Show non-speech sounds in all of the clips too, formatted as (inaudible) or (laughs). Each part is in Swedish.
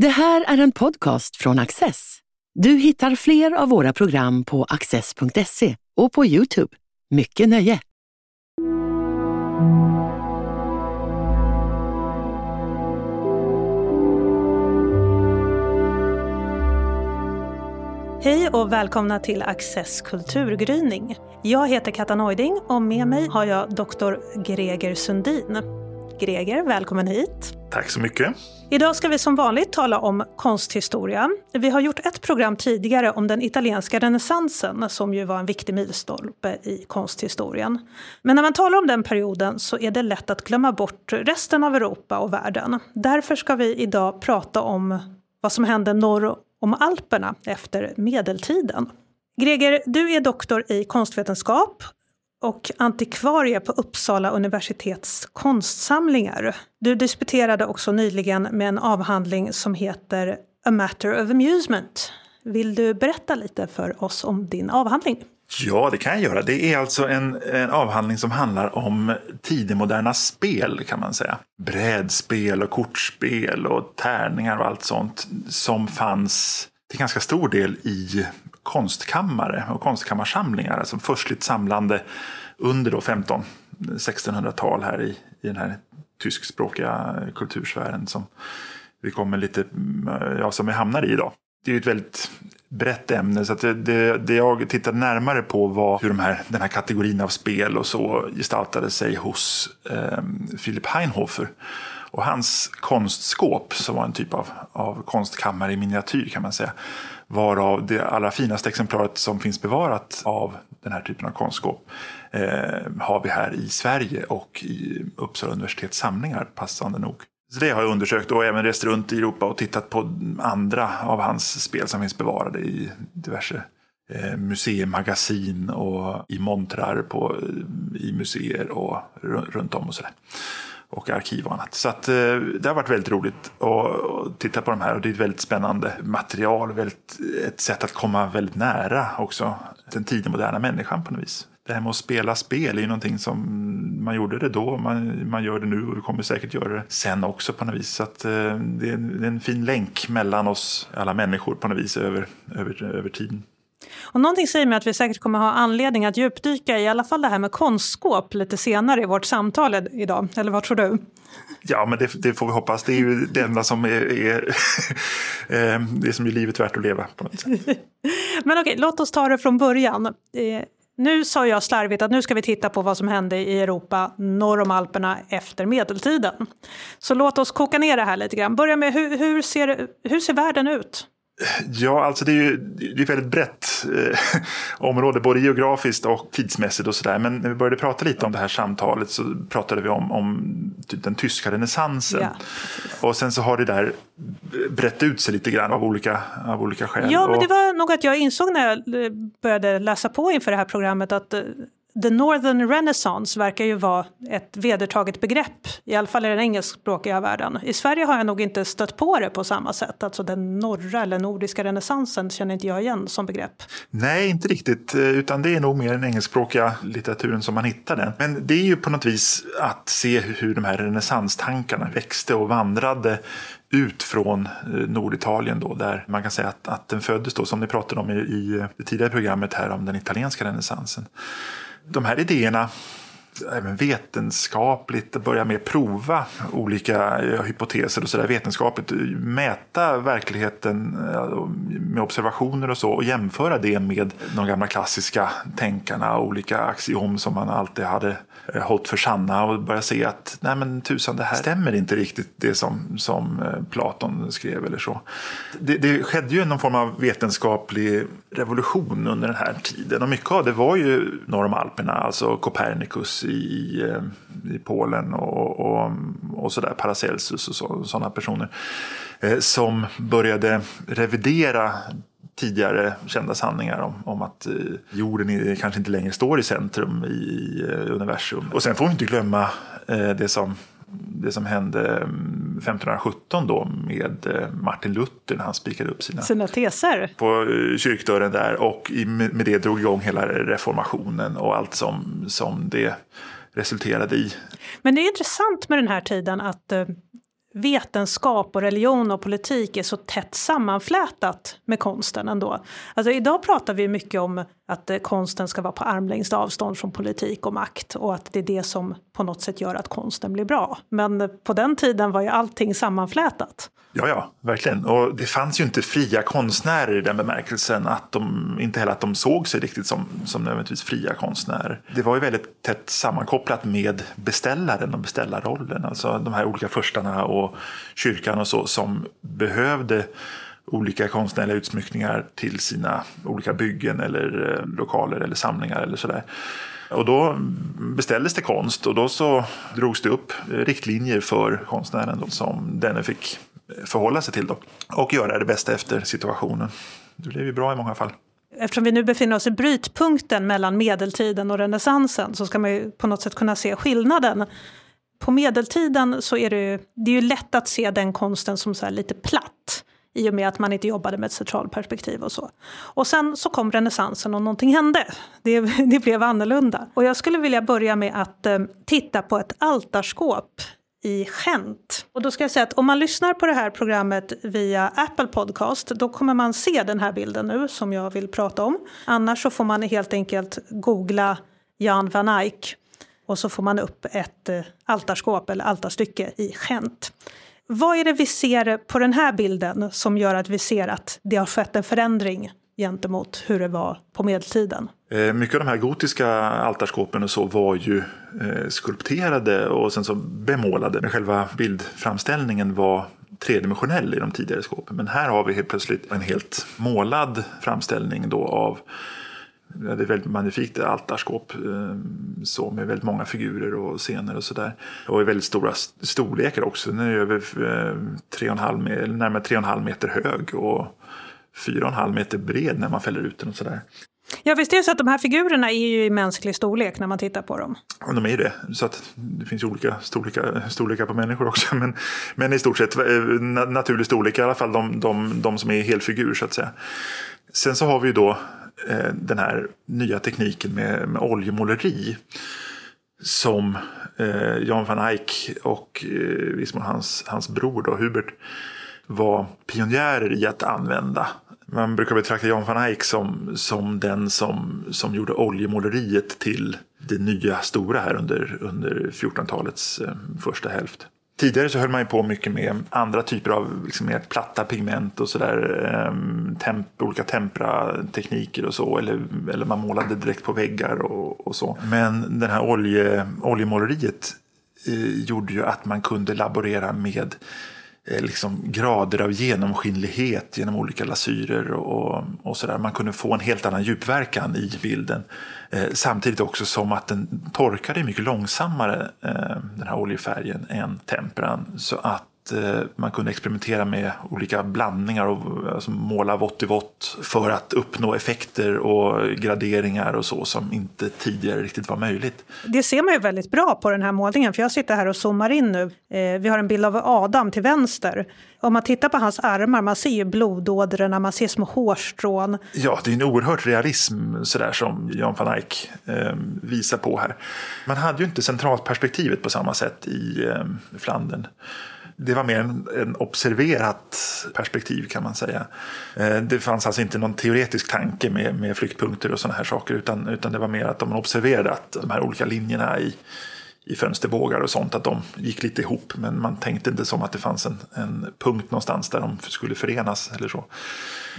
Det här är en podcast från Access. Du hittar fler av våra program på access.se och på Youtube. Mycket nöje! Hej och välkomna till Access kulturgryning. Jag heter Katta Neuding och med mig har jag doktor Greger Sundin. Greger, välkommen hit. Tack så mycket. Idag ska vi som vanligt tala om konsthistoria. Vi har gjort ett program tidigare om den italienska renässansen som ju var en viktig milstolpe i konsthistorien. Men när man talar om den perioden så är det lätt att glömma bort resten av Europa och världen. Därför ska vi idag prata om vad som hände norr om Alperna efter medeltiden. Greger, du är doktor i konstvetenskap och antikvarie på Uppsala universitets konstsamlingar. Du disputerade också nyligen med en avhandling som heter A Matter of Amusement. Vill du berätta lite för oss om din avhandling? Ja, det kan jag göra. Det är alltså en, en avhandling som handlar om tidemoderna spel kan man säga. Brädspel och kortspel och tärningar och allt sånt som fanns till ganska stor del i konstkammare och konstkammarsamlingar. Alltså förstligt samlande under 15-1600-tal här i, i den här tyskspråkiga kultursfären som vi kommer lite, ja, som vi hamnar i idag. Det är ett väldigt brett ämne. Så att det, det, det, jag tittade närmare på var hur de här, den här kategorin av spel och så gestaltade sig hos eh, Philip Heinhofer. Och hans konstskåp, som var en typ av, av konstkammare i miniatyr kan man säga, varav det allra finaste exemplaret som finns bevarat av den här typen av konstskåp eh, har vi här i Sverige och i Uppsala universitets samlingar, passande nog. Så det har jag undersökt och även rest runt i Europa och tittat på andra av hans spel som finns bevarade i diverse eh, museimagasin och i montrar på, eh, i museer och runt om och sådär. Och arkiv och annat. Så att, eh, det har varit väldigt roligt att titta på de här och det är ett väldigt spännande material. Väldigt, ett sätt att komma väldigt nära också den tidiga moderna människan på något vis det här med att spela spel är ju någonting som man gjorde det då, man, man gör det nu och vi kommer säkert göra det sen också på något vis. Så att, eh, det, är en, det är en fin länk mellan oss alla människor på något vis över, över, över tiden. Och någonting säger mig att vi säkert kommer ha anledning att djupdyka i alla fall det här med konstskåp lite senare i vårt samtal idag. Eller vad tror du? Ja, men det, det får vi hoppas. Det är ju det enda som är, är (laughs) eh, det som är livet värt att leva på något sätt. (laughs) men okej, låt oss ta det från början. Eh, nu sa jag slarvigt att nu ska vi titta på vad som hände i Europa norr om Alperna efter medeltiden. Så låt oss koka ner det här lite grann. Börja med hur, hur, ser, hur ser världen ut? Ja, alltså det är ju det är ett väldigt brett eh, område, både geografiskt och tidsmässigt och sådär. Men när vi började prata lite om det här samtalet så pratade vi om, om typ den tyska renässansen. Ja, och sen så har det där brett ut sig lite grann av olika, av olika skäl. Ja, men det var nog att jag insåg när jag började läsa på inför det här programmet att eh, The Northern Renaissance verkar ju vara ett vedertaget begrepp, i alla fall i den engelskspråkiga världen. I Sverige har jag nog inte stött på det på samma sätt. Alltså den norra eller nordiska renässansen känner inte jag igen som begrepp. Nej, inte riktigt, eh, utan det är nog mer den engelskspråkiga litteraturen som man hittar den. Men det är ju på något vis att se hur de här renässanstankarna växte och vandrade ut från eh, Norditalien då, där man kan säga att, att den föddes då, som ni pratade om i, i det tidigare programmet här om den italienska renässansen de här idéerna. Äh, även vetenskapligt börja med prova olika eh, hypoteser och så där vetenskapligt. Eh, mäta verkligheten eh, med observationer och så och jämföra det med de gamla klassiska tänkarna och olika axiom som man alltid hade hållit för sanna och börja se att nej men tusan det här stämmer inte riktigt det som, som Platon skrev eller så. Det, det skedde ju någon form av vetenskaplig revolution under den här tiden och mycket av det var ju norr om Alperna, alltså Copernicus i, i Polen och, och, och sådär, Paracelsus och sådana personer eh, som började revidera tidigare kända sanningar om, om att eh, jorden kanske inte längre står i centrum i eh, universum. Och sen får vi inte glömma eh, det som det som hände 1517 mm, då med Martin Luther när han spikade upp sina, sina teser på kyrkdörren där och med det drog igång hela reformationen och allt som, som det resulterade i. Men det är intressant med den här tiden att eh, vetenskap och religion och politik är så tätt sammanflätat med konsten ändå. Alltså idag pratar vi mycket om att eh, konsten ska vara på armlängds avstånd från politik och makt och att det är det som på något sätt gör att konsten blir bra. Men eh, på den tiden var ju allting sammanflätat. Ja, ja, verkligen. Och det fanns ju inte fria konstnärer i den bemärkelsen att de, inte heller att de såg sig riktigt som, som nödvändigtvis fria konstnärer. Det var ju väldigt tätt sammankopplat med beställaren och beställarrollen, alltså de här olika förstarna och kyrkan och så som behövde olika konstnärliga utsmyckningar till sina olika byggen eller eh, lokaler eller samlingar eller sådär. Och då beställdes det konst och då så drogs det upp eh, riktlinjer för konstnären då, som denne fick eh, förhålla sig till då. Och göra det bästa efter situationen. Det blev ju bra i många fall. Eftersom vi nu befinner oss i brytpunkten mellan medeltiden och renässansen så ska man ju på något sätt kunna se skillnaden. På medeltiden så är det ju, det är ju lätt att se den konsten som så lite platt i och med att man inte jobbade med ett centralperspektiv och så. Och sen så kom renässansen och någonting hände. Det, (laughs) det blev annorlunda. Och jag skulle vilja börja med att eh, titta på ett altarskåp i Gent. Och då ska jag säga att om man lyssnar på det här programmet via Apple Podcast då kommer man se den här bilden nu som jag vill prata om. Annars så får man helt enkelt googla Jan van Eyck och så får man upp ett eh, altarskåp eller altarstycke i Gent. Vad är det vi ser på den här bilden som gör att vi ser att det har skett en förändring gentemot hur det var på medeltiden? Eh, mycket av de här gotiska altarskåpen och så var ju eh, skulpterade och sen så bemålade. Men själva bildframställningen var tredimensionell i de tidigare skåpen. Men här har vi helt plötsligt en helt målad framställning då av det är väldigt magnifikt altarskåp eh, så med väldigt många figurer och scener och sådär. Och i väldigt stora storlekar också. Den är över 3,5, närmare 3,5 meter hög och 4,5 meter bred när man fäller ut den och sådär. Ja, visst är det så att de här figurerna är ju i mänsklig storlek när man tittar på dem? Ja, de är ju det. Så att det finns ju olika storlekar, storlekar på människor också. (laughs) Men, men i stort sett eh, naturlig storlek, i alla fall de, de, de som är helfigur så att säga. Sen så har vi ju då eh, Eh, den här nya tekniken med, med oljemåleri. Som eh, Jan van Eyck och eh, hans, hans bror då, Hubert var pionjärer i att använda. Man brukar betrakta Jan van Eyck som, som den som, som gjorde oljemåleriet till det nya stora här under, under 1400-talets eh, första hälft. Tidigare så höll man ju på mycket med andra typer av liksom mer platta pigment och sådär. Ehm, temp, olika temperatekniker och så. Eller, eller man målade direkt på väggar och, och så. Men det här olje, oljemåleriet eh, gjorde ju att man kunde laborera med Eh, Eh, liksom grader av genomskinlighet genom olika lasyrer och, och sådär. Man kunde få en helt annan djupverkan i bilden. Eh, samtidigt också som att den torkade mycket långsammare, eh, den här oljefärgen, än temperan. Så att Eh, man kunde experimentera med olika blandningar och alltså måla vått i vått för att uppnå effekter och graderingar och så som inte tidigare riktigt var möjligt. Det ser man ju väldigt bra på den här målningen för jag sitter här och zoomar in nu. Eh, vi har en bild av Adam till vänster. Om man tittar på hans armar, man ser ju blodådrorna, man ser små hårstrån. Ja, det är en oerhört realism sådär som Jan van Eyck eh, visar på här. Man hade ju inte centralperspektivet på samma sätt i eh, Flandern det var mer en, en observerat perspektiv kan man säga. Eh, det fanns alltså inte någon teoretisk tanke med, med flyktpunkter och sådana här saker utan, utan det var mer att de observerade att de här olika linjerna i, i fönsterbågar och sånt, att de gick lite ihop. Men man tänkte inte som att det fanns en, en punkt någonstans där de skulle förenas eller så.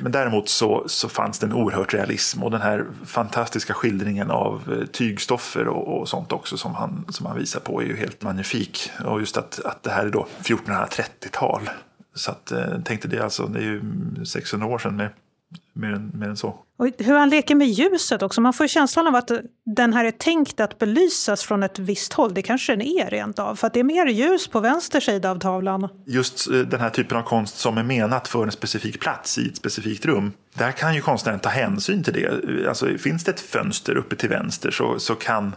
Men däremot så, så fanns det en oerhört realism och den här fantastiska skildringen av eh, tygstoffer och, och sånt också som han, som han visar på är ju helt magnifik. Och just att, att det här är då 1430-tal. Så att, eh, tänkte det alltså, det är ju 600 år sedan mer, mer än, mer än så. Och hur han leker med ljuset också. Man får känslan av att den här är tänkt att belysas från ett visst håll. Det kanske den är rent av. För att det är mer ljus på vänster sida av tavlan. Just eh, den här typen av konst som är menat för en specifik plats i ett specifikt rum. Där kan ju konstnären ta hänsyn till det. Alltså, finns det ett fönster uppe till vänster så, så kan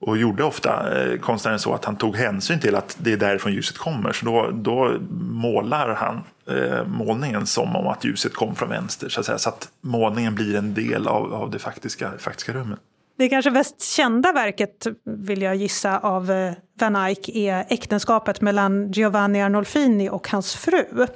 och gjorde ofta eh, konstnären så att han tog hänsyn till att det är därifrån ljuset kommer. Så då, då målar han eh, målningen som om att ljuset kom från vänster. Så att, säga, så att målningen blir en del av, av det faktiska, faktiska rummet. Det kanske mest kända verket, vill jag gissa, av eh, Van Eyck är äktenskapet mellan Giovanni Arnolfini och hans fru.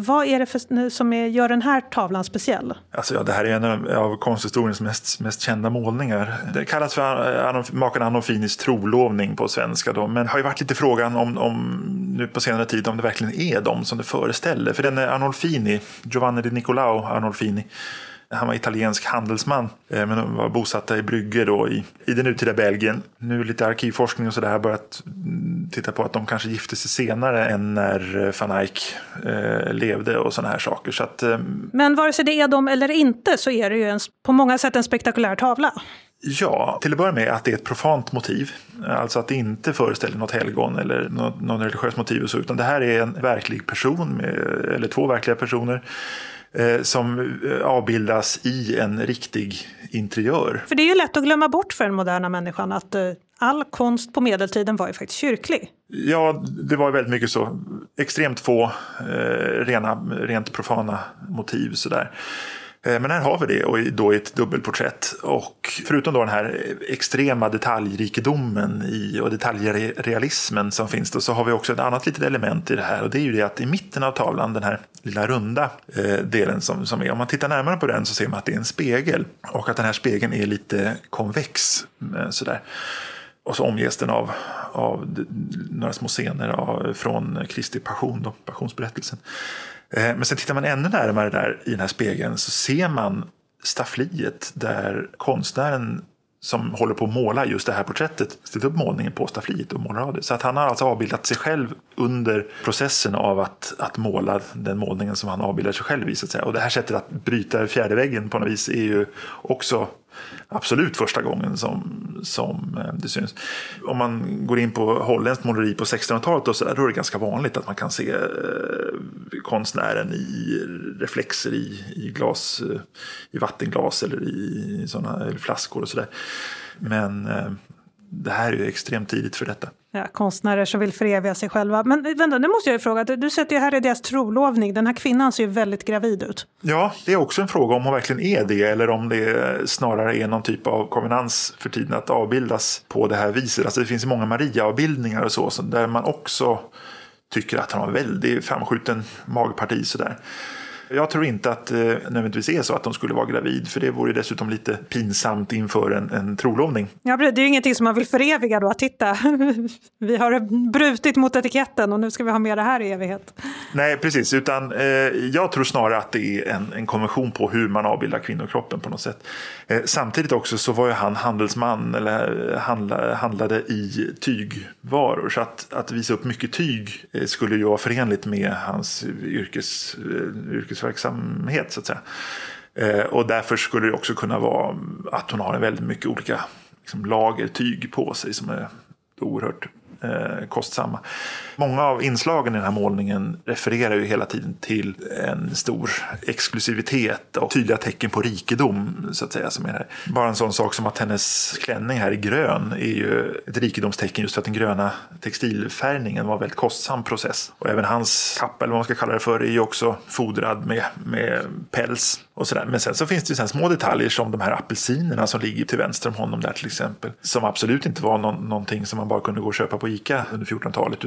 Vad är det för, som är, gör den här tavlan speciell? Alltså, ja, det här är en av konsthistoriens mest, mest kända målningar. Det kallas för eh, maken Anofinis trolovning på svenska. Då, men har ju varit lite frågan om, om, nu på senare tid om det verkligen är de som det föreställer. För den är Arnolfini, Giovanni di Nicolao Arnolfini, han var italiensk handelsman eh, men var bosatta i Brygge då i, i det nutida Belgien. Nu lite arkivforskning och sådär har börjat mm, titta på att de kanske gifte sig senare än när eh, van Eyck eh, levde och sådana här saker. Så att, eh, men vare sig det är de eller inte så är det ju en, på många sätt en spektakulär tavla. Ja, till att börja med att det är ett profant motiv. Alltså att det inte föreställer något helgon eller något, någon religiös motiv. Och så, utan det här är en verklig person, med, eller två verkliga personer som eh, avbildas i en riktig interiör. För det är ju lätt att glömma bort för den moderna människan att eh, all konst på medeltiden var ju faktiskt kyrklig. Ja, det var väldigt mycket så. Extremt få eh, rena, rent profana motiv sådär. Eh, men här har vi det och då i ett dubbelporträtt. Och förutom då den här extrema detaljrikedomen i, och detaljrealismen som finns då, så har vi också ett annat litet element i det här och det är ju det att i mitten av tavlan, den här lilla runda eh, delen som, som är, om man tittar närmare på den så ser man att det är en spegel och att den här spegeln är lite konvex. Eh, sådär. Och så omges den av, av några små scener av, från Kristi passion, då, passionsberättelsen. Eh, men sen tittar man ännu närmare där i den här spegeln så ser man staffliet där konstnären som håller på att måla just det här porträttet ställt upp målningen på staffliet och målar av det. Så att han har alltså avbildat sig själv under processen av att, att måla den målningen som han avbildar sig själv i. Så att säga. Och det här sättet att bryta fjärde väggen på något vis är ju också absolut första gången som, som eh, det syns. Om man går in på holländskt måleri på 1600-talet så där, då är det ganska vanligt att man kan se eh, konstnären i reflexer i, i, glas, eh, i vattenglas eller i såna, eller flaskor och sådär. Men eh, det här är ju extremt tidigt för detta. Ja, konstnärer som vill föreviga sig själva. Men vänta, nu måste jag ju fråga. Du sätter ju här i deras trolovning. Den här kvinnan ser ju väldigt gravid ut. Ja, det är också en fråga om hon verkligen är det eller om det snarare är någon typ av konvenans för tiden att avbildas på det här viset. Alltså det finns många Maria-avbildningar och så, där man också tycker att han har väldigt framskjuten magparti sådär. Jag tror inte att det eh, nödvändigtvis är så att de skulle vara gravid, för det vore dessutom lite pinsamt inför en, en trolovning. Ja, det är ju ingenting som man vill föreviga då, att titta, (laughs) vi har brutit mot etiketten och nu ska vi ha med det här i evighet. Nej, precis, utan eh, jag tror snarare att det är en, en konvention på hur man avbildar kvinnokroppen på något sätt. Eh, samtidigt också så var ju han handelsman, eller eh, handla, handlade i tygvaror, så att, att visa upp mycket tyg eh, skulle ju vara förenligt med hans yrkes, eh, yrkes yrkesverksamhet så att säga. Eh, och därför skulle det också kunna vara att hon har väldigt mycket olika liksom, lager tyg på sig som är oerhört eh, kostsamma. Många av inslagen i den här målningen refererar ju hela tiden till en stor exklusivitet och tydliga tecken på rikedom. så att säga. Som är här. Bara en sån sak som att hennes klänning här i grön är ju ett rikedomstecken just för att den gröna textilfärgningen var en väldigt kostsam process. Och även hans kappa, eller vad man ska kalla det för, är ju också fodrad med, med päls och sådär. Men sen så finns det ju sen små detaljer som de här apelsinerna som ligger till vänster om honom där till exempel. Som absolut inte var någon, någonting som man bara kunde gå och köpa på Ica under 1400-talet.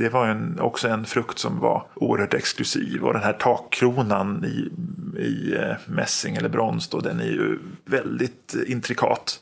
Det var en, också en frukt som var oerhört exklusiv. Och den här takkronan i, i eh, mässing eller brons då, den är ju väldigt eh, intrikat.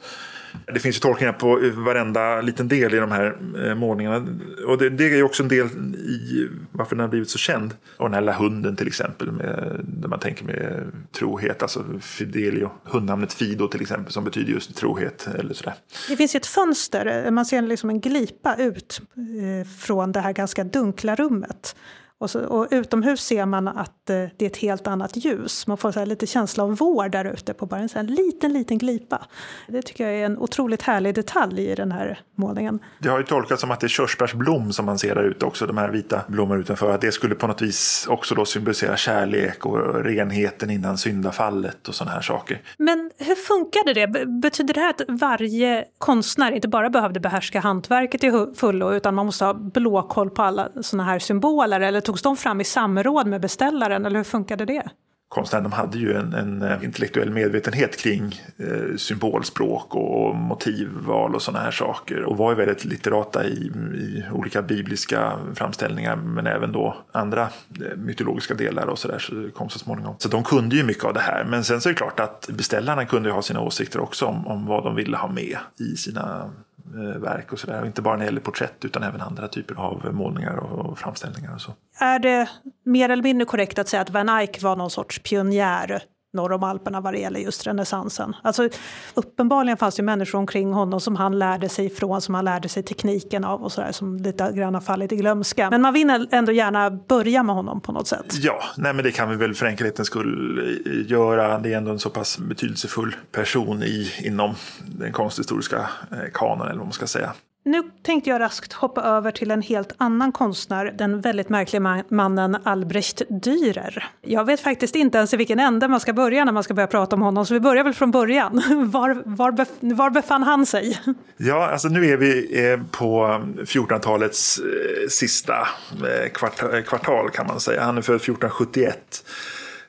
Det finns ju tolkningar på varenda liten del i de här eh, målningarna. Och det, det är ju också en del i varför den har blivit så känd. Och den här lilla hunden till exempel, med, där man tänker med trohet, alltså Fidelio. Hundnamnet Fido till exempel, som betyder just trohet. Eller sådär. Det finns ett fönster, man ser liksom en glipa ut eh, från det här ganska dunkla rummet. Och, så, och utomhus ser man att eh, det är ett helt annat ljus. Man får så lite känsla av vår där ute på bara en så liten, liten glipa. Det tycker jag är en otroligt härlig detalj i den här målningen. Det har ju tolkats som att det är körsbärsblom som man ser där ute också, de här vita blommorna utanför. Att det skulle på något vis också då symbolisera kärlek och renheten innan syndafallet och sådana här saker. Men hur funkade det? Betyder det här att varje konstnär inte bara behövde behärska hantverket i fullo utan man måste ha blåkoll på alla sådana här symboler? Eller togs de fram i samråd med beställaren eller hur funkade det? konstnären de hade ju en, en eh, intellektuell medvetenhet kring eh, symbolspråk och motivval och sådana här saker. Och var ju väldigt litterata i, i olika bibliska framställningar men även då andra eh, mytologiska delar och sådär så kom så småningom. Så de kunde ju mycket av det här. Men sen så är det klart att beställarna kunde ju ha sina åsikter också om, om vad de ville ha med i sina Eh, verk och sådär. Inte bara när det gäller porträtt utan även andra typer av målningar och framställningar och så. Är det mer eller mindre korrekt att säga att Van Eyck var någon sorts pionjär norr om Alperna vad det gäller just renässansen. Alltså, uppenbarligen fanns det människor omkring honom som han lärde sig ifrån, som han lärde sig tekniken av och sådär som lite grann har fallit i glömska. Men man vill ändå gärna börja med honom på något sätt. Ja, nej men det kan vi väl för enkelhetens skull eh, göra. Det är ändå en så pass betydelsefull person i, inom den konsthistoriska eh, kanon eller vad man ska säga. Nu tänkte jag raskt hoppa över till en helt annan konstnär, den väldigt märkliga mannen Albrecht Dürer. Jag vet faktiskt inte ens i vilken ände man ska börja när man ska börja prata om honom, så vi börjar väl från början. (laughs) Var, var, bef var befann han sig? Ja, alltså nu är vi eh, på 1400-talets eh, sista eh, kvartal kan man säga. Han är född 1471.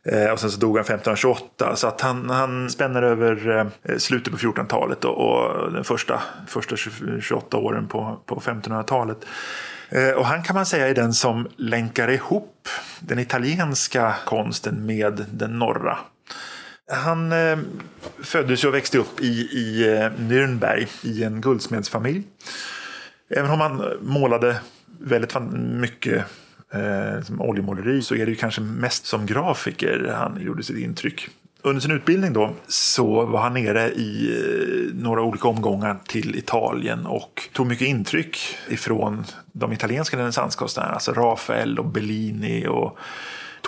Eh, och sen så dog han 1528. Så att han, han spänner över eh, slutet på 1400-talet och, och den första, första 28 åren på, på 1500-talet. Eh, och han kan man säga är den som länkar ihop den italienska konsten med den norra. Han eh, föddes och växte upp i, i eh, Nürnberg i en guldsmedsfamilj. Även om han målade väldigt mycket eh, som oljemåleri så är det ju kanske mest som grafiker han gjorde sitt intryck. Under sin utbildning då så var han nere i eh, några olika omgångar till Italien och tog mycket intryck ifrån de italienska renässanskonstnärerna, alltså Rafael och Bellini och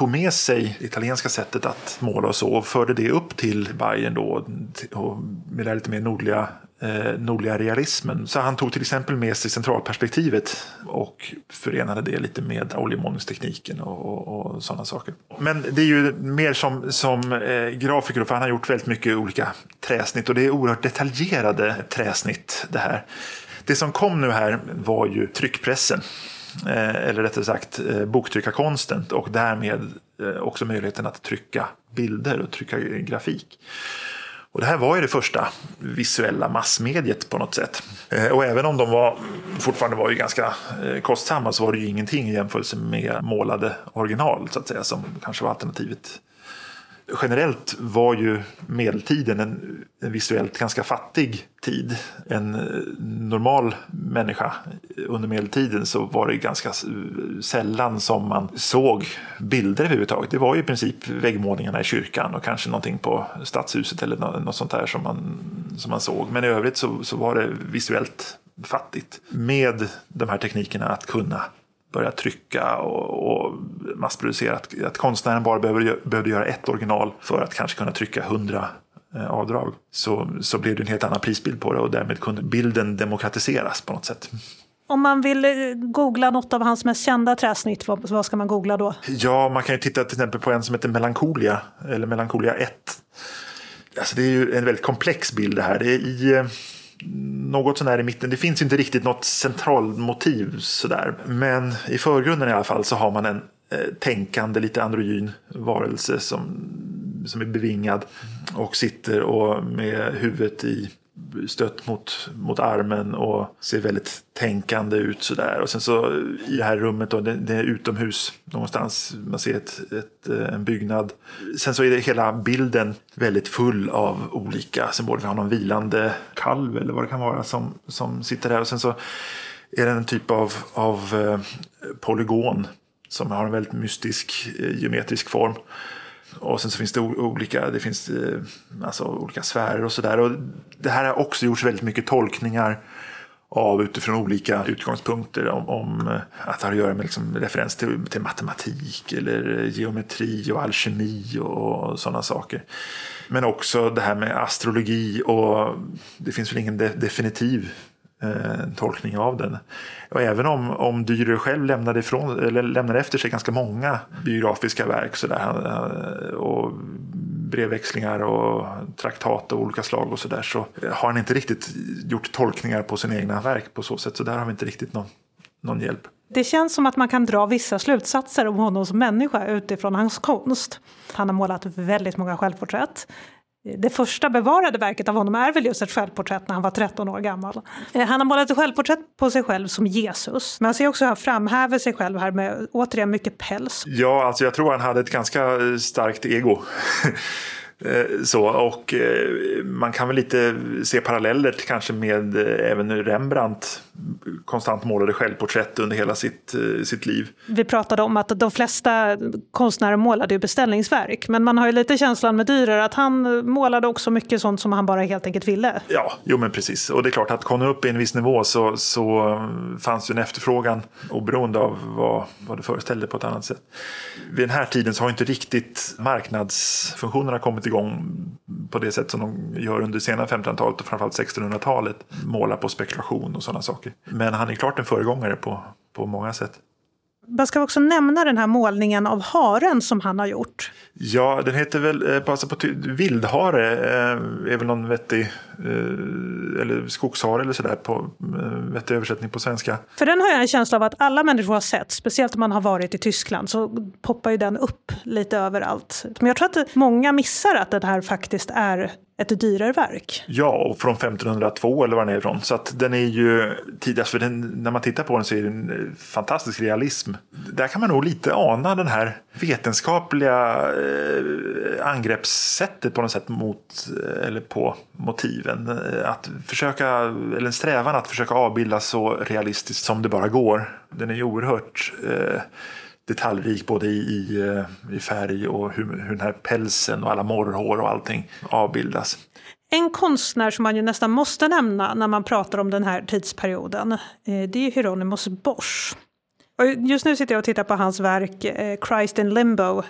tog med sig det italienska sättet att måla och så och förde det upp till Bayern då och med det lite mer nordliga eh, nordliga realismen. Så han tog till exempel med sig centralperspektivet och förenade det lite med oljemålningstekniken och, och, och sådana saker. Men det är ju mer som, som eh, grafiker, för han har gjort väldigt mycket olika träsnitt och det är oerhört detaljerade träsnitt det här. Det som kom nu här var ju tryckpressen. Eh, eller rättare sagt eh, boktryckarkonsten och därmed eh, också möjligheten att trycka bilder och trycka grafik. Och det här var ju det första visuella massmediet på något sätt. Och även om de var, fortfarande var ju ganska kostsamma så var det ju ingenting i jämförelse med målade original så att säga som kanske var alternativet generellt var ju medeltiden en, en, visuellt ganska fattig tid. En eh, normal människa under medeltiden så var det ganska eh, sällan som man såg bilder överhuvudtaget. Det var ju i princip väggmålningarna i kyrkan och kanske någonting på stadshuset eller något sånt där som man, som man såg. Men i övrigt så, så var det visuellt fattigt. Med de här teknikerna att kunna börja trycka och, och massproducera. Att, att konstnären bara behöver, behövde göra ett original för att kanske kunna trycka hundra eh, avdrag. Så, så blev det en helt annan prisbild på det och därmed kunde bilden demokratiseras på något sätt. Om man vill eh, googla något av hans mest kända träsnitt, vad, vad ska man googla då? Ja, man kan ju titta till exempel på en som heter Melancholia, eller Melancholia 1. Alltså det är ju en väldigt komplex bild det här. Det är i eh, något sånär i mitten. Det finns inte riktigt något centralmotiv sådär. Men i förgrunden i alla fall så har man en eh, tänkande, lite androgyn varelse som, som är bevingad och sitter och med huvudet i stött mot, mot armen och ser väldigt tänkande ut sådär. Och sen så i det här rummet då, det, det är utomhus någonstans. Man ser ett, ett, eh, en byggnad. Sen så är det hela bilden väldigt full av olika symboler. Vi har någon vilande kalv eller vad det kan vara som, som sitter där. Och sen så är det en typ av, av eh, polygon som har en väldigt mystisk eh, geometrisk form. Och sen så finns det olika, det finns eh, alltså olika sfärer och sådär. det här har också gjorts väldigt mycket tolkningar av utifrån olika utgångspunkter om, om eh, att det har att göra med liksom referens till, till, matematik eller eh, geometri och alkemi och, och sådana saker. Men också det här med astrologi och det finns väl ingen de, definitiv eh, tolkning av den. Och även om, om Dürer själv lämnade, ifrån, eller lämnade efter sig ganska många biografiska verk så där, eh, och brevväxlingar och traktat av olika slag och så där så har han inte riktigt gjort tolkningar på sina egna verk på så sätt. Så där har vi inte riktigt någon, någon hjälp. Det känns som att man kan dra vissa slutsatser om honom som människa utifrån hans konst. Han har målat väldigt många självporträtt. Det första bevarade verket av honom är väl just ett självporträtt när han var 13 år gammal. Eh, han har målat ett självporträtt på sig själv som Jesus. Men jag ser också hur han framhäver sig själv här med återigen mycket päls. Ja, alltså jag tror han hade ett ganska eh, starkt ego. (laughs) Eh, så, och eh, man kan väl lite se paralleller kanske med eh, även Rembrandt konstant målade självporträtt under hela sitt, sitt liv. Vi pratade om att de flesta konstnärer målade ju beställningsverk men man har ju lite känslan med Dürer att han målade också mycket sånt som han bara helt enkelt ville. Ja, jo men precis. Och det är klart att kom upp i en viss nivå så, så fanns ju en efterfrågan oberoende av vad, vad det föreställde på ett annat sätt. Vid den här tiden så har inte riktigt marknadsfunktionerna kommit igång på det sätt som de gör under sena 1500-talet och framförallt 1600-talet. Måla på spekulation och sådana saker. Men han är klart en föregångare på, på många sätt. Man ska också nämna den här målningen av haren som han har gjort. Ja, den heter väl, eh, alltså på vildhare, eh, är väl någon vettig, eh, eller skogshare eller sådär, på vettig översättning på svenska. För den har jag en känsla av att alla människor har sett, speciellt om man har varit i Tyskland, så poppar ju den upp lite överallt. Men jag tror att många missar att det här faktiskt är ett dyrare verk. Ja, och från 1502 eller var den är ifrån. Så att den är ju tidigast, för den, när man tittar på den så är det en eh, fantastisk realism. Där kan man nog lite ana den här vetenskapliga eh, angreppssättet på något sätt mot, eh, eller på motiven. Eh, att försöka, eller en strävan att försöka avbilda så realistiskt som det bara går. Den är ju oerhört eh, detaljrik både i, i, eh, i färg och hur, hur den här pälsen och alla morrhår och allting avbildas. En konstnär som man ju nästan måste nämna när man pratar om den här tidsperioden, eh, det är Hieronymus Bosch. Och just nu sitter jag och tittar på hans verk eh, Christ in Limbo.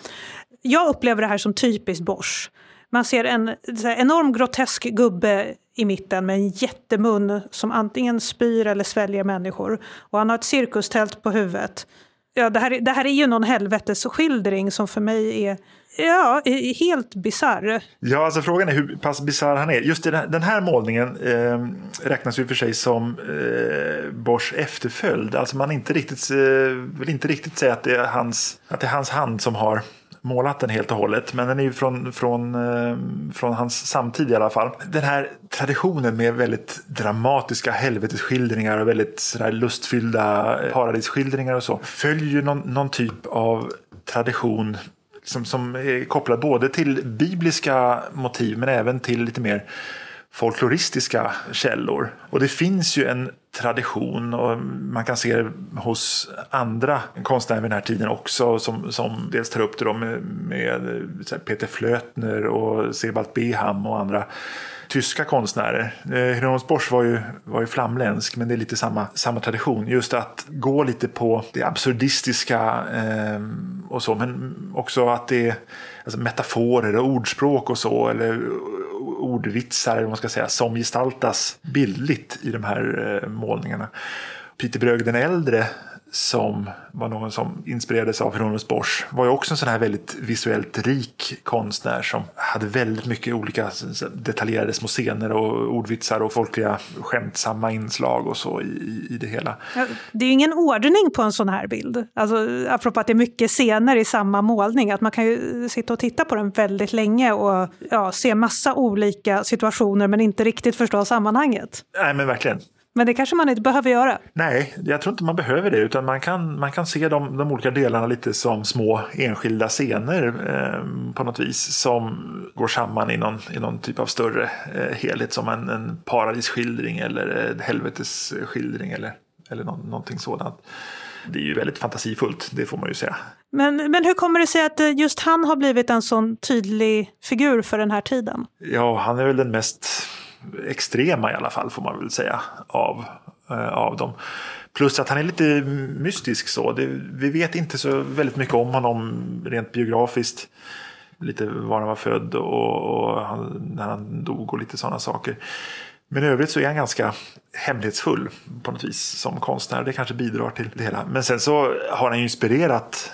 Jag upplever det här som typiskt Bosch. Man ser en enorm grotesk gubbe i mitten med en jättemun som antingen spyr eller sväljer människor. Och han har ett cirkustält på huvudet. Ja, det, här, det här är ju någon helvetesskildring som för mig är Ja, helt bisarr. Ja, alltså frågan är hur pass bisarr han är. Just den här målningen eh, räknas ju för sig som eh, Bors efterföljd. Alltså man inte riktigt, eh, vill inte riktigt säga att det, är hans, att det är hans hand som har målat den helt och hållet. Men den är ju från, från, eh, från hans samtid i alla fall. Den här traditionen med väldigt dramatiska helvetesskildringar och väldigt sådär lustfyllda paradisskildringar och så följer ju någon, någon typ av tradition som, som är kopplad både till bibliska motiv men även till lite mer folkloristiska källor. Och det finns ju en tradition och man kan se det hos andra konstnärer vid den här tiden också som, som dels tar upp det med, med Peter Flötner och Sebald Beham och andra tyska konstnärer. Eh, Hieronymus Bosch var ju, var ju flamländsk men det är lite samma, samma tradition. Just att gå lite på det absurdistiska eh, och så men också att det är alltså, metaforer och ordspråk och så eller ordvitsar eller man ska säga, som gestaltas bildligt i de här eh, målningarna. Peter Brög den äldre som var någon som inspirerades av Hieronymus Bosch var ju också en sån här väldigt visuellt rik konstnär som hade väldigt mycket olika detaljerade små scener och ordvitsar och folkliga skämtsamma inslag och så i, i det hela. Det är ju ingen ordning på en sån här bild. Alltså, apropå att det är mycket scener i samma målning. Att man kan ju sitta och titta på den väldigt länge och ja, se massa olika situationer men inte riktigt förstå sammanhanget. Nej men verkligen. Men det kanske man inte behöver göra? Nej, jag tror inte man behöver det. Utan man kan, man kan se de, de olika delarna lite som små enskilda scener eh, på något vis. Som går samman i någon, i någon typ av större eh, helhet. Som en, en paradisskildring eller en helvetesskildring eller, eller no, någonting sådant. Det är ju väldigt fantasifullt, det får man ju säga. Men, men hur kommer det sig att just han har blivit en sån tydlig figur för den här tiden? Ja, han är väl den mest extrema i alla fall får man väl säga av, eh, av dem. Plus att han är lite mystisk så. Det, vi vet inte så väldigt mycket om honom rent biografiskt. Lite var han var född och, och han, när han dog och lite sådana saker. Men i övrigt så är han ganska hemlighetsfull på något vis som konstnär. Det kanske bidrar till det hela. Men sen så har han ju inspirerat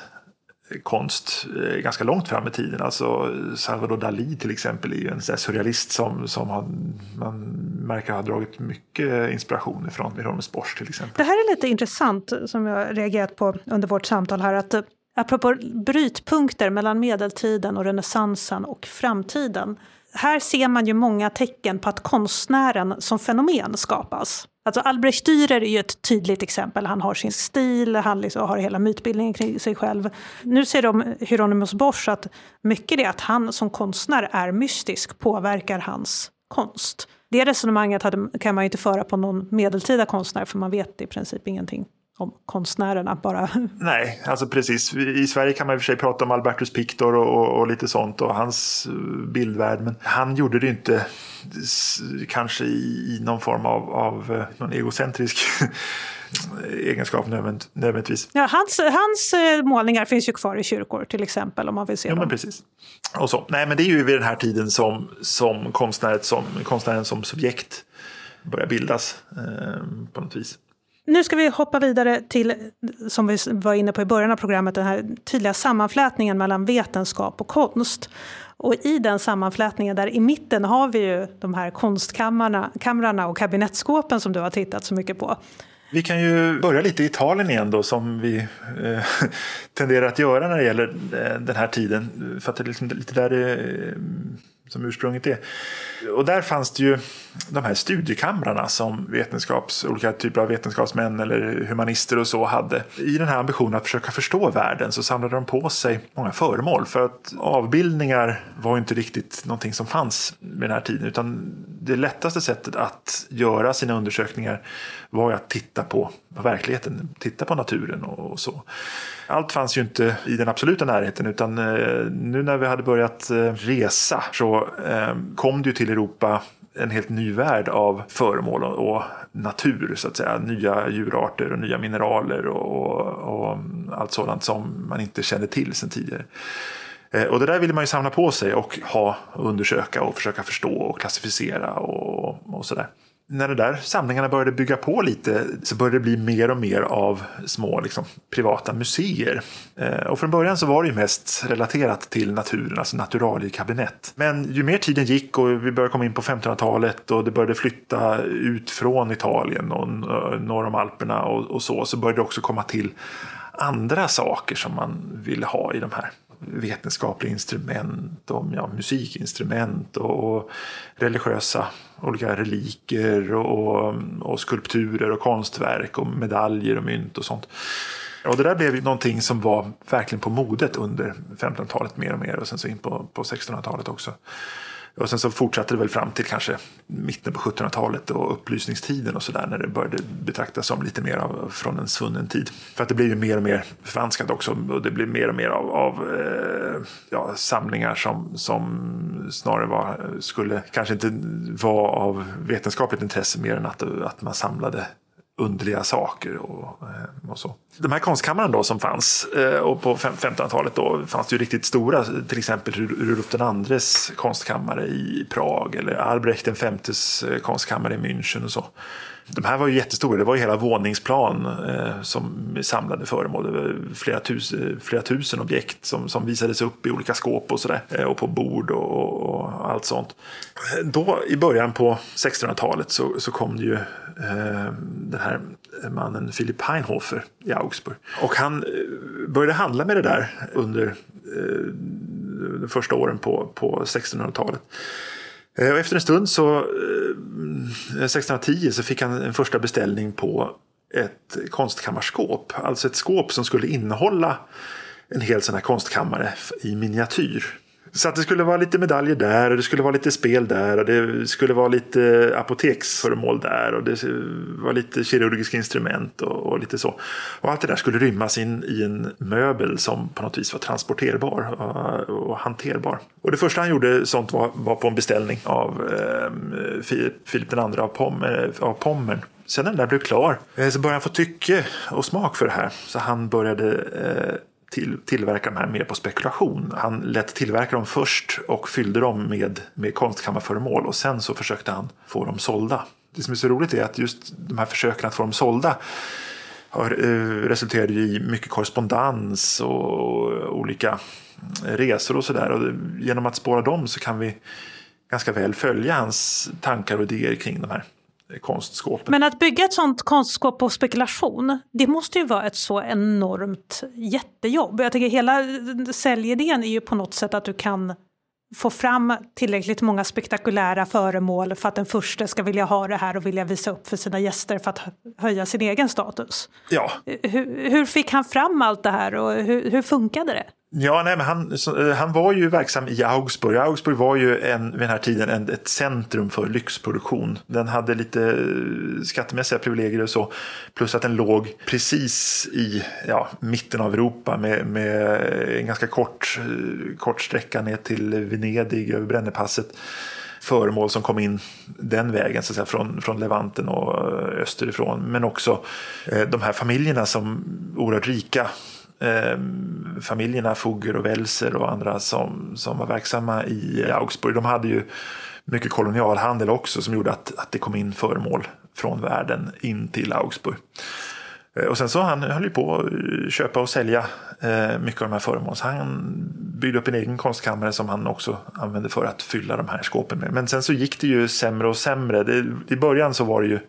konst eh, ganska långt fram i tiden. Alltså Salvador Dalí till exempel är ju en surrealist som, som han, man märker har dragit mycket inspiration ifrån Hieronymus Bosch till exempel. Det här är lite intressant som jag reagerat på under vårt samtal här. Att eh, apropå brytpunkter mellan medeltiden och renässansen och framtiden. Här ser man ju många tecken på att konstnären som fenomen skapas. Alltså Albrecht Dürer är ju ett tydligt exempel. Han har sin stil, han liksom har hela mytbildningen kring sig själv. Nu ser de Hieronymus Bosch att mycket det att han som konstnär är mystisk påverkar hans konst. Det resonemanget kan man ju inte föra på någon medeltida konstnär för man vet i princip ingenting om konstnärerna bara. (laughs) Nej, alltså precis. I Sverige kan man i och för sig prata om Albertus Pictor och, och, och, lite sånt och hans eh, bildvärld. Men han gjorde det inte kanske i, i någon form av, av eh, någon egocentrisk (laughs) egenskap nödvändigtvis. Ja, hans, hans eh, målningar finns ju kvar i kyrkor till exempel om man vill se ja, dem. Men precis. Och så. Nej, men det är ju vid den här tiden som, som, konstnären, som konstnären som subjekt börjar bildas eh, på något vis. Nu ska vi hoppa vidare till, som vi var inne på i början av programmet, den här tydliga sammanflätningen mellan vetenskap och konst. Och i den sammanflätningen, där i mitten har vi ju de här konstkamrarna och kabinettskåpen som du har tittat så mycket på. Vi kan ju börja lite i Italien igen då som vi eh, (laughs) tenderar att göra när det gäller eh, den här tiden. För att det är liksom lite där det, eh, som ursprunget är. Och där fanns det ju de här studiekamrarna som vetenskaps, olika typer av vetenskapsmän eller humanister och så hade. I den här ambitionen att försöka förstå världen så samlade de på sig många föremål. För att avbildningar var inte riktigt någonting som fanns vid den här tiden. Utan det lättaste sättet att göra sina undersökningar var att titta på, på verkligheten, titta på naturen och, och så. Allt fanns ju inte i den absoluta närheten utan eh, nu när vi hade börjat eh, resa så eh, kom det ju till Europa en helt ny värld av föremål och natur, så att säga. Nya djurarter och nya mineraler och, och, och allt sådant som man inte kände till sedan tidigare. Eh, och det där ville man ju samla på sig och ha, undersöka och försöka förstå och klassificera och, och sådär när de där samlingarna började bygga på lite så började det bli mer och mer av små liksom, privata museer. Eh, och från början så var det ju mest relaterat till naturen, alltså naturaliekabinett. Men ju mer tiden gick och vi började komma in på 1500-talet och det började flytta ut från Italien och norr om Alperna och, och så, så började det också komma till andra saker som man ville ha i de här vetenskapliga instrument, om ja, musikinstrument och, och religiösa olika reliker och, och, skulpturer och konstverk och medaljer och mynt och sånt. Och det där blev ju någonting som var verkligen på modet under 1500-talet mer och mer och sen så in på, på 1600-talet också. Och sen så fortsatte det väl fram till kanske mitten på 1700-talet och upplysningstiden och sådär när det började betraktas som lite mer av, från en svunnen tid. För att det blir ju mer och mer förvanskat också och det blir mer och mer av, av eh, ja, samlingar som, som snarare var, skulle kanske inte vara av vetenskapligt intresse mer än att, att man samlade underliga saker och, eh, och, så. De här konstkammaren då som fanns eh, och på 1500-talet då fanns det ju riktigt stora, till exempel Rudolf andres konstkammare i Prag eller Albrecht den femtes eh, konstkammare i München och så. De här var ju jättestora, det var ju hela våningsplan eh, som samlade föremål. Det var flera tusen, flera tusen objekt som, som visades upp i olika skåp och sådär. Eh, och på bord och, och, allt sånt. Då i början på 1600-talet så, så kom det ju eh, den här mannen Philip Heinhofer i Augsburg. Och han eh, började handla med det där under eh, de första åren på, på 1600-talet. Eh, och efter en stund så, eh, eh, 1610, så fick han en första beställning på ett konstkammarskåp. Alltså ett skåp som skulle innehålla en hel sån här konstkammare i miniatyr. Så att det skulle vara lite medaljer där och det skulle vara lite spel där och det skulle vara lite apoteksföremål där och det var lite kirurgiska instrument och, och lite så. Och allt det där skulle rymmas in i en möbel som på något vis var transporterbar och, och hanterbar. Och det första han gjorde sånt var, var på en beställning av eh, Filip II av, Pom, eh, av Pommern. Sen när den där blev klar eh, så började han få tycke och smak för det här. Så han började eh, till, tillverka de här mer på spekulation. Han lät tillverka dem först och fyllde dem med, med konstkammarföremål och sen så försökte han få dem sålda. Det som är så roligt är att just de här försöken att få dem sålda har, eh, resulterade i mycket korrespondens och olika resor och sådär. Genom att spåra dem så kan vi ganska väl följa hans tankar och idéer kring de här konstskåpen. Men att bygga ett sånt konstskåp på spekulation, det måste ju vara ett så enormt jättejobb. Jag tänker hela säljidén är ju på något sätt att du kan få fram tillräckligt många spektakulära föremål för att den första ska vilja ha det här och vilja visa upp för sina gäster för att höja sin egen status. Ja. Hur, hur fick han fram allt det här och hur, hur funkade det? Ja, nej, men han, eh, han var ju verksam i Augsburg. Augsburg var ju en, vid den här tiden en, ett centrum för lyxproduktion. Den hade lite eh, skattemässiga privilegier och så. Plus att den låg precis i ja, mitten av Europa med, med eh, en ganska kort, kort sträcka ner till Venedig över Brännepasset föremål som kom in den vägen så att säga, från, från Levanten och österifrån. Men också eh, de här familjerna som oerhört rika eh, familjerna Fugger och Welser och andra som, som var verksamma i Augsburg. De hade ju mycket kolonialhandel också som gjorde att, att det kom in föremål från världen in till Augsburg. Eh, och sen så han höll ju på att eh, köpa och sälja eh, mycket av de här föremålen. Så han byggde upp en egen konstkammare som han också använde för att fylla de här skåpen med. Men sen så gick det ju sämre och sämre. Det, I början så var det ju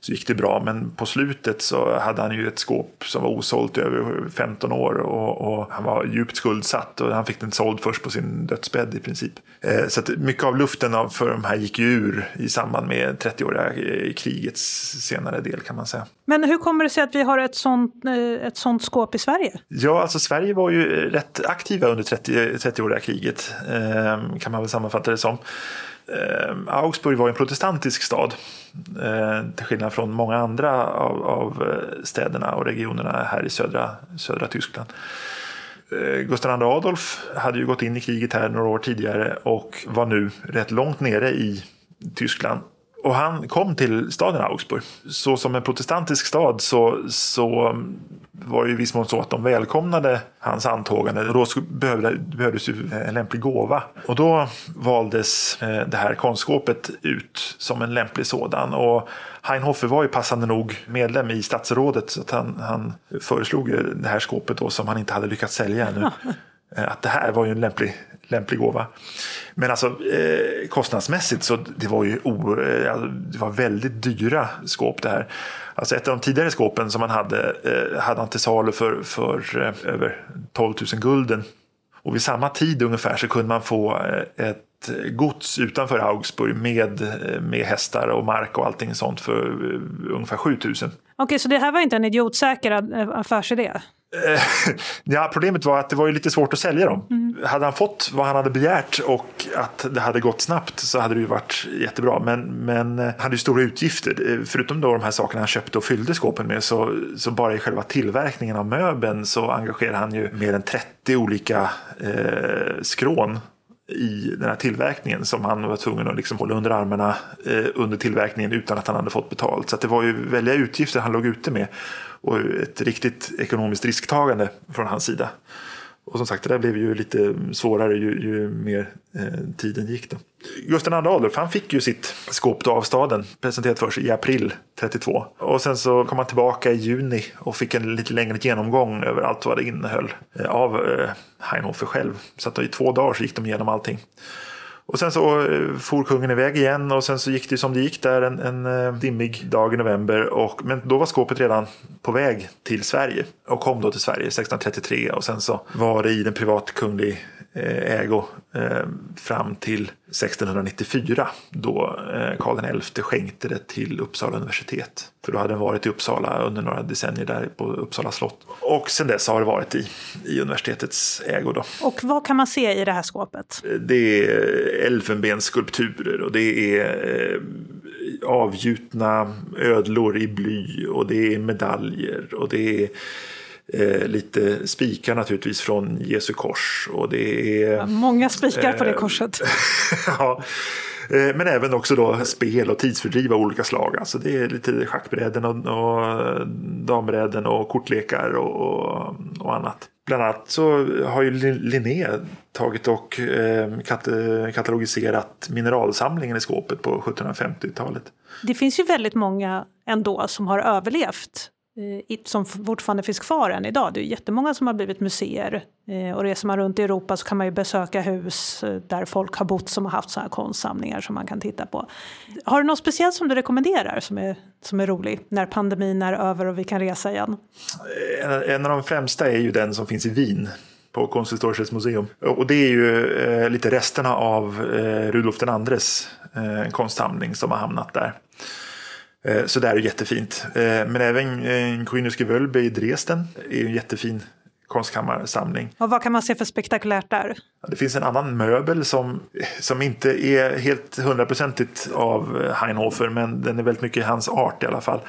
så gick det bra men på slutet så hade han ju ett skåp som var osålt i över 15 år och, och, han var djupt skuldsatt och han fick den såld först på sin dödsbädd i princip. Så att mycket av luften av, för de här gick ju ur i samband med 30-åriga krigets senare del kan man säga. Men hur kommer det sig att vi har ett sånt, eh, ett sånt skåp i Sverige? Ja, alltså Sverige var ju rätt aktiva under 30 30-åriga kriget, ehm, kan man väl sammanfatta det som. Ehm, Augsburg var en protestantisk stad, eh, till skillnad från många andra av, av eh, städerna och regionerna här i södra, södra Tyskland. Gustav II Adolf hade ju gått in i kriget här några år tidigare och var nu rätt långt nere i Tyskland och han kom till staden Augsburg. Så som en protestantisk stad så, så mm, var det i viss mån så att de välkomnade hans antågande. Och då behövde, behövdes ju en lämplig gåva. Och då valdes eh, det här konstskåpet ut som en lämplig sådan. Och Heinhofer var ju passande nog medlem i statsrådet så att han, han föreslog det här skåpet då som han inte hade lyckats sälja ännu. (laughs) Eh, att det här var ju en lämplig, lämplig gåva. Men alltså eh, kostnadsmässigt så det var ju o, eh, alltså, det var väldigt dyra skåp det här. Alltså ett av de tidigare skåpen som man hade eh, hade han till salu för, för eh, över 12 000 gulden. Och vid samma tid ungefär så kunde man få eh, ett gods utanför Augsburg med, med hästar och mark och allting sånt för ungefär 7000. Okej, så det här var inte en idiotsäker affärsidé? Eh, (laughs) ja, problemet var att det var ju lite svårt att sälja dem. Mm. Hade han fått vad han hade begärt och att det hade gått snabbt så hade det ju varit jättebra. Men, men eh, han hade ju stora utgifter. Eh, förutom då de här sakerna han köpte och fyllde skåpen med så, så bara i själva tillverkningen av möbeln så engagerade han ju mer än 30 olika eh, skrån i den här tillverkningen som han var tvungen att liksom hålla under armarna eh, under tillverkningen utan att han hade fått betalt. Så det var ju väldiga utgifter han låg ute med och ett riktigt ekonomiskt risktagande från hans sida. Och som sagt, det där blev ju lite svårare ju, ju mer eh, tiden gick. Då. Gustav II Adolf han fick ju sitt skåp av staden presenterat för sig i april 32. Och sen så kom han tillbaka i juni och fick en lite längre genomgång över allt vad det innehöll eh, av eh, Heinhofer själv. Så att i två dagar så gick de igenom allting. Och sen så eh, for kungen iväg igen och sen så gick det som det gick där en, en eh, dimmig dag i november. Och, men då var skåpet redan på väg till Sverige och kom då till Sverige 1633 och sen så var det i den privatkunglig kunglig ägo eh, fram till 1694 då eh, Karl XI skänkte det till Uppsala universitet. För då hade den varit i Uppsala under några decennier där på Uppsala slott. Och sen dess har det varit i, i universitetets ägo. Då. Och vad kan man se i det här skåpet? Det är elfenbensskulpturer och det är avgjutna ödlor i bly och det är medaljer och det är Eh, lite spikar naturligtvis från Jesu kors. Och det är, ja, många spikar på det eh, korset. (laughs) ja, eh, men även också då spel och tidsfördriv av olika slag. Alltså det är lite schackbräden och, och dambräden och kortlekar och, och, och, annat. Bland annat så har ju Linné tagit och eh, katalogiserat mineralsamlingen i skåpet på 1750-talet. Det finns ju väldigt många ändå som har överlevt som fortfarande finns kvar än idag. Det är jättemånga som har blivit museer. Eh, och reser man runt i Europa så kan man ju besöka hus eh, där folk har bott som har haft sådana här konstsamlingar som man kan titta på. Har du något speciellt som du rekommenderar som är, som är rolig när pandemin är över och vi kan resa igen? En av de främsta är ju den som finns i Wien på konsthistoriskt museum. Och det är ju eh, lite resterna av eh, Rudolf den andres eh, konstsamling som har hamnat där. Eh, så det är jättefint. Eh, men även eh, Grünes Gewölbe i Dresden är en jättefin konstkammarsamling. Och vad kan man se för spektakulärt där? Det finns en annan möbel som, som inte är helt hundraprocentigt av Heinhofer men den är väldigt mycket hans art i alla fall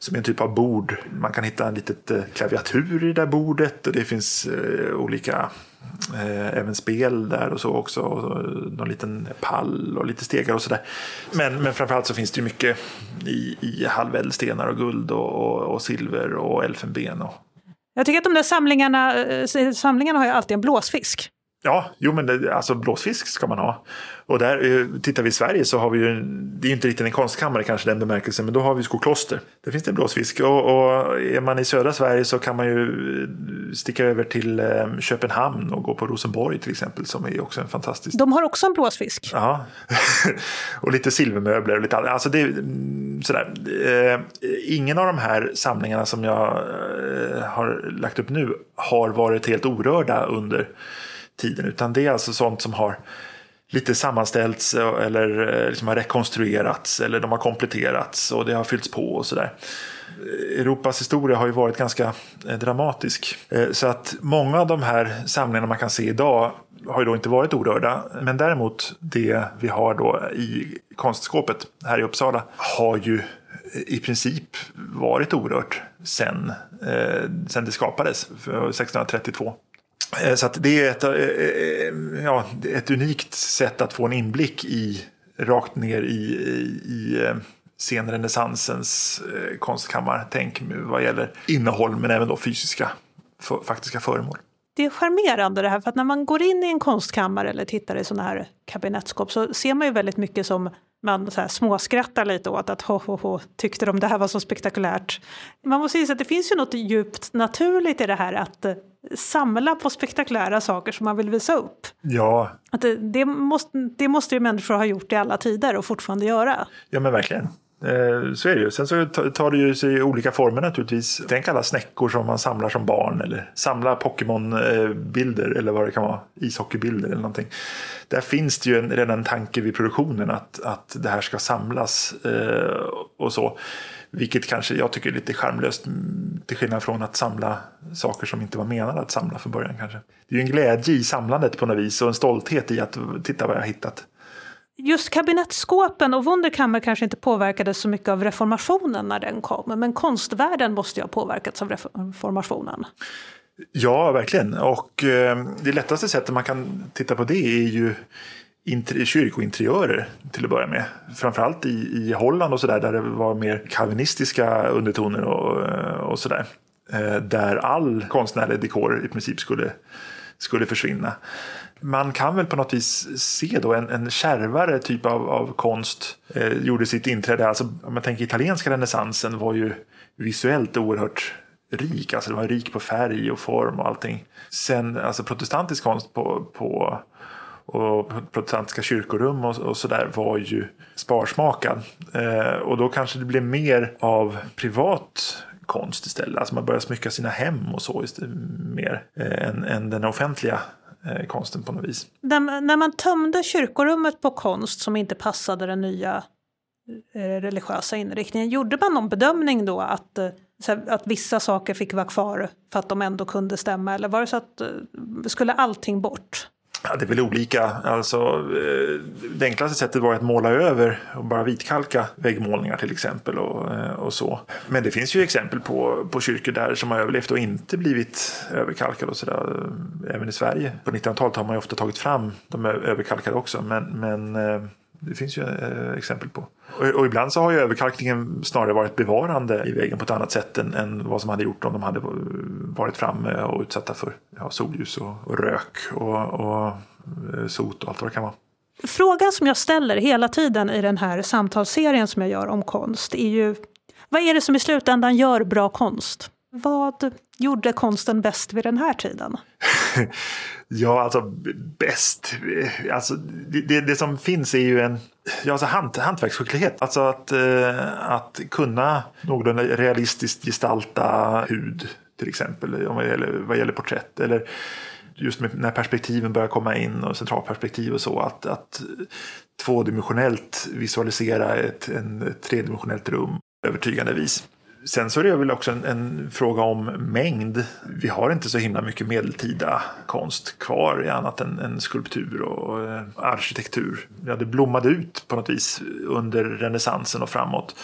som är en typ av bord. Man kan hitta en litet eh, klaviatur i det där bordet och det finns eh, olika eh, även spel där och så också. Och någon liten pall och lite stegar och sådär. Men, men framförallt så finns det ju mycket i, i halvädelstenar och guld och, och, och silver och elfenben. Och... Jag tycker att de där samlingarna, samlingarna har ju alltid en blåsfisk. Ja, jo men det, alltså blåsfisk ska man ha. Och där, eh, tittar vi i Sverige så har vi ju, det är inte riktigt en konstkammare kanske den bemärkelsen, men då har vi Skokloster. Där finns det en blåsfisk. Och, och, är man i södra Sverige så kan man ju eh, sticka över till eh, Köpenhamn och gå på Rosenborg till exempel, som är också en fantastisk... De har också en blåsfisk? Ja, (laughs) och lite silvermöbler och lite annat. Alltså det, mm, sådär. ingen av de här samlingarna som jag har lagt upp nu har varit helt orörda under tiden, utan det är alltså sånt som har lite sammanställts eller eh, liksom har rekonstruerats eller de har kompletterats och det har fyllts på och sådär. Europas historia har ju varit ganska eh, dramatisk. Eh, så att många av de här samlingarna man kan se idag har ju då inte varit orörda. Men däremot det vi har då i konstskåpet här i Uppsala har ju i princip varit orört sen, sen det skapades, 1632. Eh, så det är ett, eh, eh, ja, ett unikt sätt att få en inblick i rakt ner i, i, i senrenässansens konstkammartänk vad gäller innehåll men även då fysiska för, faktiska föremål. Det är charmerande det här för att när man går in i en konstkammare eller tittar i sådana här kabinettskåp så ser man ju väldigt mycket som man så här småskrattar lite åt att ho, ho, ho, tyckte de det här var så spektakulärt. Man måste säga att det finns ju något djupt naturligt i det här att samla på spektakulära saker som man vill visa upp. Ja. Att det, det, måste, det måste ju människor ha gjort i alla tider och fortfarande göra. Ja men verkligen. Eh, så är det ju. Sen så tar det ju sig olika former naturligtvis. Tänk alla snäckor som man samlar som barn eller samla Pokémon-bilder eller vad det kan vara. Ishockeybilder eller någonting. Där finns det ju en, redan en tanke vid produktionen att, att det här ska samlas eh, och så. Vilket kanske jag tycker är lite charmlöst till skillnad från att samla saker som inte var menade att samla från början kanske. Det är ju en glädje i samlandet på något vis och en stolthet i att titta vad jag har hittat. Just kabinettskåpen och Wunderkammer kanske inte påverkades så mycket av reformationen när den kom. Men konstvärlden måste ju ha påverkats av reformationen. Ja, verkligen. Och eh, det lättaste sättet man kan titta på det är ju kyrkointeriörer till att börja med. Framförallt i, i Holland och sådär där det var mer kalvinistiska undertoner och, och sådär. Eh, där all konstnärlig dekor i princip skulle, skulle försvinna man kan väl på något vis se då en, en kärvare typ av, av konst eh, gjorde sitt inträde. Alltså, om man tänker italienska renässansen var ju visuellt oerhört rik. Alltså den var rik på färg och form och allting. Sen alltså protestantisk konst på, på och protestantiska kyrkorum och, och sådär var ju sparsmakad. Eh, och då kanske det blev mer av privat konst istället. Alltså man började smycka sina hem och så istället, mer eh, än, än den offentliga eh, konsten på något vis. När, när man tömde kyrkorummet på konst som inte passade den nya eh, religiösa inriktningen, gjorde man någon bedömning då att, eh, att vissa saker fick vara kvar för att de ändå kunde stämma? Eller var det så att eh, skulle allting bort? Ja, det är väl olika. Alltså, eh, det enklaste sättet var att måla över och bara vitkalka väggmålningar till exempel. Och, eh, och så. Men det finns ju exempel på, på kyrkor där som har överlevt och inte blivit överkalkade. Och så där. Eh, även i Sverige. På 1900-talet har man ju ofta tagit fram de överkalkade också. Men, men det finns ju eh, exempel på. Och, och, ibland så har ju överkalkningen snarare varit bevarande i vägen på ett annat sätt än, än vad som hade gjort om de hade varit framme och utsatta för ja, solljus och, och rök och, och eh, sot och allt vad det kan vara. Frågan som jag ställer hela tiden i den här samtalsserien som jag gör om konst är ju Vad är det som i slutändan gör bra konst? Vad gjorde konsten bäst vid den här tiden? (laughs) ja, alltså bäst. Alltså, det, det, som finns är ju en ja, alltså hant, hantverksskicklighet. Alltså att, eh, att kunna någorlunda realistiskt gestalta hud till exempel vad gäller, vad gäller porträtt. Eller just med, när perspektiven börjar komma in och centralperspektiv och så. Att, att tvådimensionellt visualisera ett, en, ett tredimensionellt rum övertygande vis. Sen så är det väl också en, en, fråga om mängd. Vi har inte så himla mycket medeltida konst kvar i annat än, än skulptur och eh, arkitektur. Ja, det blommade ut på något vis under renässansen och framåt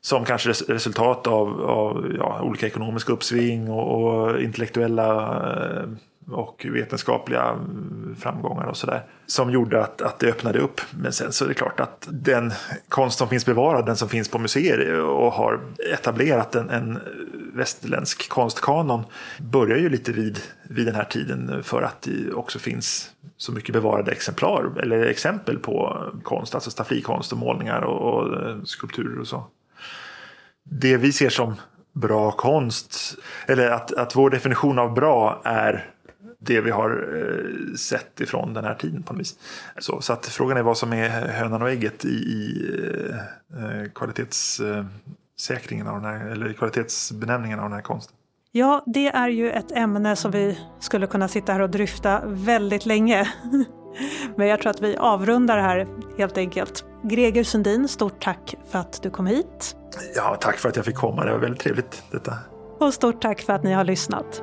som kanske resultat av, av ja, olika ekonomiska uppsving och, och intellektuella eh, och vetenskapliga mm, framgångar och sådär. Som gjorde att, att det öppnade upp. Men sen så är det klart att den konst som finns bevarad, den som finns på museer och har etablerat en, en västerländsk konstkanon börjar ju lite vid, vid den här tiden för att det också finns så mycket bevarade exemplar eller exempel på konst, alltså stafflikonst och målningar och, och eh, skulpturer och så. Det vi ser som bra konst, eller att, att vår definition av bra är det vi har eh, sett ifrån den här tiden på något vis. Så, så att frågan är vad som är hönan och ägget i, i eh, kvalitetssäkringen av den här, eller kvalitetsbenämningen av den här konsten. Ja, det är ju ett ämne som vi skulle kunna sitta här och dryfta väldigt länge. (laughs) Men jag tror att vi avrundar här helt enkelt. Greger Sundin, stort tack för att du kom hit. Ja, tack för att jag fick komma. Det var väldigt trevligt detta. Och stort tack för att ni har lyssnat.